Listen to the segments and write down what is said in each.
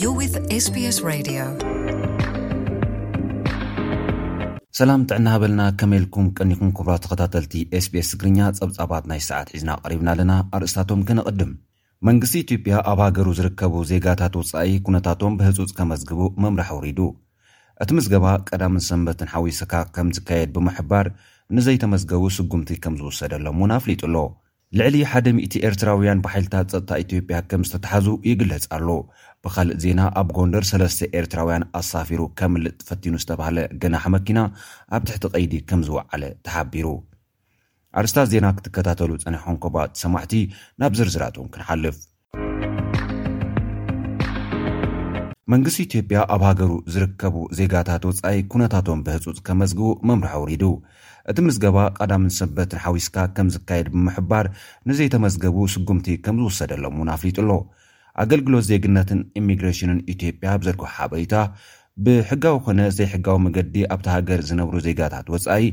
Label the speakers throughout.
Speaker 1: You're with SBS Radio.
Speaker 2: ሰላም ጥዕና ሃበልና ከመይ ኢልኩም ቀኒኹም ክብራት ተኸታተልቲ ኤስቤስ ትግርኛ ጸብጻባት ናይ ሰዓት ሒዝና ቀሪብና ኣለና ኣርእስታቶም ከነቐድም መንግስቲ ኢትዮጵያ ኣብ ሃገሩ ዝርከቡ ዜጋታት ወጻኢ ኩነታቶም ብህጹጽ ከመዝግቡ መምራሕ ውሪዱ እቲ ምዝገባ ቀዳምን ሰንበትን ሓዊስካ ከምዝካየድ ብምሕባር፣ ንዘይተመዝገቡ ስጉምቲ ከምዝውሰደሎም እውን ኣፍሊጡ ኣሎ። ልዕሊ ሓደ ሚእቲ ኤርትራውያን ብሓይልታት ጸጥታ ኢትዮጵያ ከምዝተታሕዙ ይግለጽ ኣሎ። ብኻልእ ዜና ኣብ ጎንደር ሰለስተ ኤርትራውያን ኣሳፊሩ ከምልጥ ፈቲኑ ዝተባህለ ገናሒ መኪና ኣብ ትሕቲ ቀይዲ ከምዝወዓለ ተሓቢሩ። ኣርስታት ዜና ክትከታተሉ ጸኒሖም ክቡኣት ሰማዕቲ ናብ ዝርዝራትውን ክንሓልፍ። መንግስቲ ኢትዮጵያ ኣብ ሃገሩ ዝርከቡ ዜጋታት ወጻኢ ኩነታቶም ብህጹጽ ከመዝግቡ መምርሒ ኣውሪዱ። እቲ ምዝገባ ቐዳምን ሰንበትን ሓዊስካ ከምዝካየድ ብምሕባር ንዘይተመዝገቡ ስጉምቲ ከምዝውሰደሎም'ውን ኣፍሊጡ'ሎ። ኣገልግሎት ዜግነትን ኢሚግሬሽንን ኢትዮጵያ ኣብ ዘርግሖ ሓበሬታ፣ ብሕጋዊ ኮነ ዘይሕጋዊ መገዲ ኣብታ ሃገር ዝነብሩ ዜጋታት ወፃኢ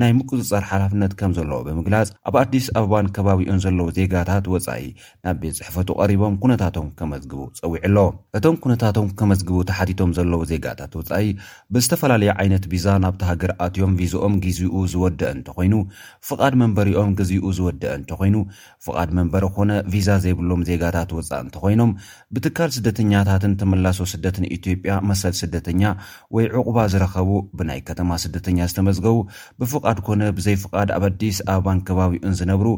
Speaker 2: ናይ ምቁፅፃር ሓላፍነት ከምዘለዎ ብምግላፅ፣ ኣብ ኣዲስ ኣበባን ከባቢኡን ዘለዉ ዜጋታት ወፃኢ ናብ ቤት ፅሕፈቱ ቀሪቦም ኩነታቶም ከመዝግቡ ፀዊዑ ኣሎ። እቶም ኩነታቶም ከመዝግቡ ተሓቲቶም ዘለዉ ዜጋታት ወፃኢ ብዝተፈላለየ ዓይነት ቪዛ ናብታ ሃገር ኣትዮም ቪዝኦም ጊዚኡ ዝወደኣ እንተኾይኑ፣ ፍቓድ መንበሪኦም ግዚኡ ዝወደኣ እንተኾይኑ፣ ፍቓድ መንበሪ ኮነ ቪዛ ዘይብሎም ዜጋታት ወጻኢ እንተኾይኖም፣ ብትካል ስደተኛታትን ተመላሶ ስደትን ኢትዮጵያ መሰል ስደተኛ ወይ ዑቕባ ዝረኸቡ፣ ብናይ ከተማ ስደተኛ ዝተመዝገቡ፣ ብፍቓድ ኮነ ብዘይ ፍቓድ ኣብ ኣዲስ ኣበባን ከባቢኡን ዝነብሩ፣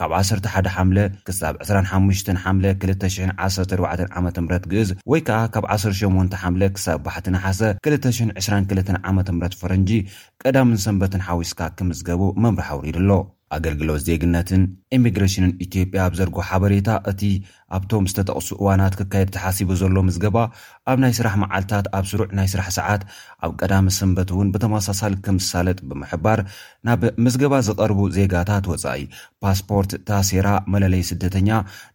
Speaker 2: ካብ ዓሰርተ ሓደ ሓምለ ክሳብ ዕስራን ሓሙሽተን ሓምለ ክልተ ሽሕን ዓሰርተ ኣርባዕተን ዓመተ ምህረት ግእዝ ወይ ከኣ ካብ ዓሰርተ ሸሞንተ ሓምለ ክሳብ ባሕቲ ነሓሰ ክልተ ሽሕን ዕስራን ክልተን ዓመተ ምህረት ፈረንጂ ቀዳምን ሰንበትን ሓዊስካ ክምዝገቡ መምርሒ ኣውሪዱ ኣሎ። ኣገልግሎት ዜግነትን ኢሚግሬሽንን ኢትዮጵያ ኣብ ዘርግሖ ሓበሬታ፣ እቲ ኣብቶም ዝተጠቕሱ እዋናት ክካየድ ተሓሲቡ ዘሎ ምዝገባ፣ ኣብ ናይ ስራሕ መዓልታት፣ ኣብ ስሩዕ ናይ ስራሕ ሰዓት፣ ኣብ ቀዳምን ሰንበትን'ውን ብተመሳሳሊ ከምዝሳለጥ ብምሕባር፣ ናብ ምዝገባ ዝቐርቡ ዜጋታት ወጻኢ፣ ፓስፖርት፣ ታሴራ፣ መለለዪ ስደተኛ፣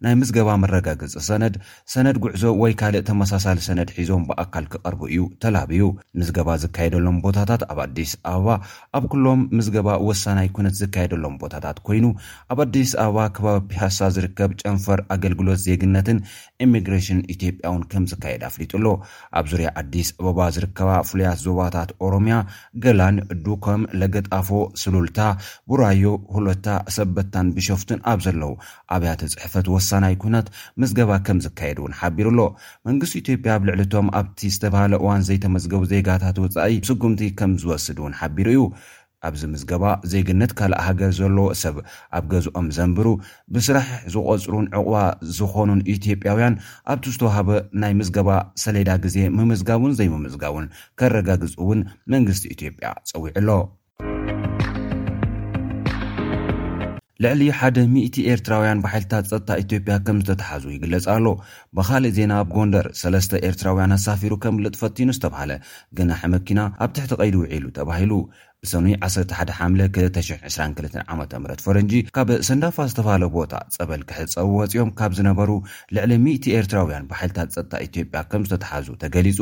Speaker 2: ናይ ምዝገባ መረጋገጺ ሰነድ፣ ሰነድ ጉዕዞ ወይ ካልእ ተመሳሳሊ ሰነድ ሒዞም ብኣካል ክቐርቡ እዩ ተላብዩ። ምዝገባ ዝካየደሎም ቦታታት ኣብ ኣዲስ ኣበባ ኣብ ኩሎም ምዝገባ ወሳናይ ኩነት ዝካየደሎም ቦታታት ኮይኑ ኣብ ኣዲስ ኣበባ ከባቢ ፒያሳ ዝርከብ ጨንፈር ኣገልግሎት ዜግነትን ኢሚግሬሽን ኢትዮጵያውን ከምዝካየድ ኣፍሊጡ'ሎ። ኣብ ዙርያ ኣዲስ ኣበባ ዝርከባ ፍሉያት ዞባታት ኦሮሚያ ገላን፣ ዱከም፣ ለገጣፎ፣ ሱሉልታ፣ ቡራዩ፣ ሆሎታ፣ ሰበታን ቢሾፍቱን ኣብ ዘለዉ ኣብያተ ፅሕፈት ወሳናይ ኩነት ምዝገባ ከም ዝካየድ እውን ሓቢሩ ኣሎ። መንግስቲ ኢትዮጵያ ኣብ ልዕሊ እቶም ኣብቲ ዝተብሃለ እዋን ዘይተመዝገቡ ዜጋታት ወፃኢ ስጉምቲ ከም ዝወስድ እውን ሓቢሩ እዩ። ኣብዚ ምዝገባ ዜግነት ካልእ ሃገር ዘለዎ ሰብ ኣብ ገዝኦም ዘንብሩ፣ ብስራሕ ዝቖፅሩን ዕቑባ ዝኾኑን ኢትዮጵያውያን ኣብቲ ዝተውሃበ ናይ ምዝገባ ሰሌዳ ግዜ ምምዝጋቡን ዘይምምዝጋቡን ከረጋግፅ እውን መንግስቲ ኢትዮጵያ ፀዊዑ ኣሎ። ልዕሊ ሓደ ሚእቲ ኤርትራውያን ብሓይልታት ጸጥታ ኢትዮጵያ ከም ዝተተሓዙ ይግለጽ ኣሎ። ብኻልእ ዜና ኣብ ጎንደር ሰለስተ ኤርትራውያን ኣሳፊሩ ከምልጥ ፈቲኑ ዝተብሃለ ገናሒ መኪና ኣብ ትሕቲ ቀይዲ ውዒሉ ተባሂሉ። ብሰኑይ ዓሰርተ ሓደ ሓምለ ክልተ ሽሕ ዕስራን ክልተን ዓመተ ምህረት ፈረንጂ ካብ ሰንዳፋ ዝተብሃለ ቦታ ጸበል ክሕጸቡ ወጺኦም ካብ ዝነበሩ ልዕሊ ሚእቲ ኤርትራውያን ብሓይልታት ጸጥታ ኢትዮጵያ ከም ዝተተሓዙ ተገሊጹ።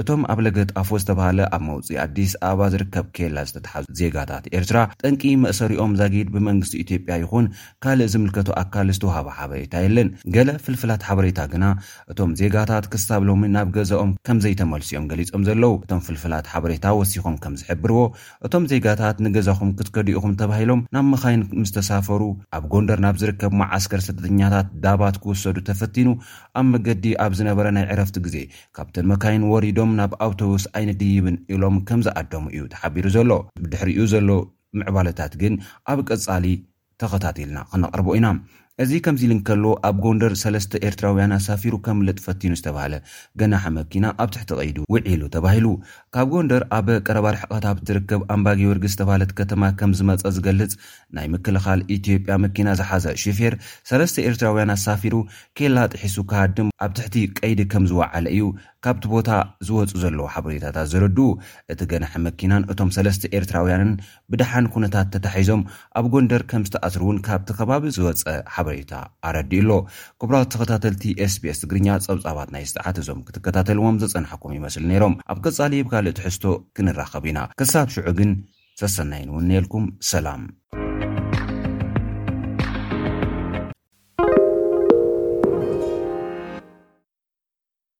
Speaker 2: እቶም ኣብ ለገጣፎ ዝተብሃለ ኣብ መውጽኢ ኣዲስ ኣበባ ዝርከብ ኬላ ዝተትሓዙ ዜጋታት ኤርትራ፣ ጠንቂ መእሰሪኦም ዛጊድ ብመንግስቲ ኢትዮጵያ ይኹን ካልእ ዝምልከቶ ኣካል ዝተውሃበ ሓበሬታ የለን። ገለ ፍልፍላት ሓበሬታ ግና፣ እቶም ዜጋታት ክሳብ ሎሚ ናብ ገዛኦም ከምዘይተመልሱ'ዮም ገሊጾም ዘለዉ። እቶም ፍልፍላት ሓበሬታ ወሲኾም ከምዝሕብርዎ፣ እቶም ዜጋታት ንገዛኹም ክትከዱ ኢኹም ተባሂሎም ናብ መኻይን ምስ ተሳፈሩ፣ ኣብ ጎንደር ናብ ዝርከብ መዓስከር ስደተኛታት ዳባት ክውሰዱ ተፈቲኑ ኣብ መገዲ ኣብ ዝነበረ ናይ ዕረፍቲ ግዜ ካብተን መካይን ወሪዶም ናብ ኣውቶቡስ ኣይንድይብን ኢሎም ከም ዝኣደሙ እዩ ተሓቢሩ ዘሎ። ብድሕሪኡ ዘሎ ምዕባለታት ግን ኣብ ቀጻሊ ተኸታቲልና ክነቕርቦ ኢና። እዚ ከምዚ ኢሉ እንከሎ፣ ኣብ ጎንደር ሰለስተ ኤርትራውያን ኣሳፊሩ ከምልጥ ፈቲኑ ዝተባህለ ገናሒ መኪና ኣብ ትሕቲ ቀይዲ ውዒሉ ተባሂሉ። ካብ ጎንደር ኣብ ቀረባ ርሕቐት ኣብ እትርከብ ኣምባጊዮርጊስ ዝተባህለት ከተማ ከም ዝመጸ ዝገልጽ ናይ ምክልኻል ኢትዮጵያ መኪና ዝሓዘ ሹፌር ሰለስተ ኤርትራውያን ኣሳፊሩ ኬላ ጥሒሱ ክሃድም ኣብ ትሕቲ ቀይዲ ከም ዝወዓለ እዩ ካብቲ ቦታ ዝወጹ ዘለዉ ሓበሬታታት ዘረድኡ። እቲ ገናሒ መኪናን እቶም ሰለስተ ኤርትራውያንን ብደሓን ኩነታት ተታሒዞም ኣብ ጎንደር ከም ዝተኣስሩ'ውን ካብቲ ከባቢ ዝወጸ ሓበሬታ ኣረዲኡ'ሎ። ክቡራት ተኸታተልቲ SBS ትግርኛ ጸብጻባት ናይ ሰዓት እዞም ክትከታተልዎም ዝጸናሕኩም ይመስሉ ነይሮም። ኣብ ቀጻሊ ብካልእ ትሕዝቶ ክንራኸብ ኢና። ክሳብ ሽዑ ግን ሰሰናዩ ንውነየልኩም ሰላም።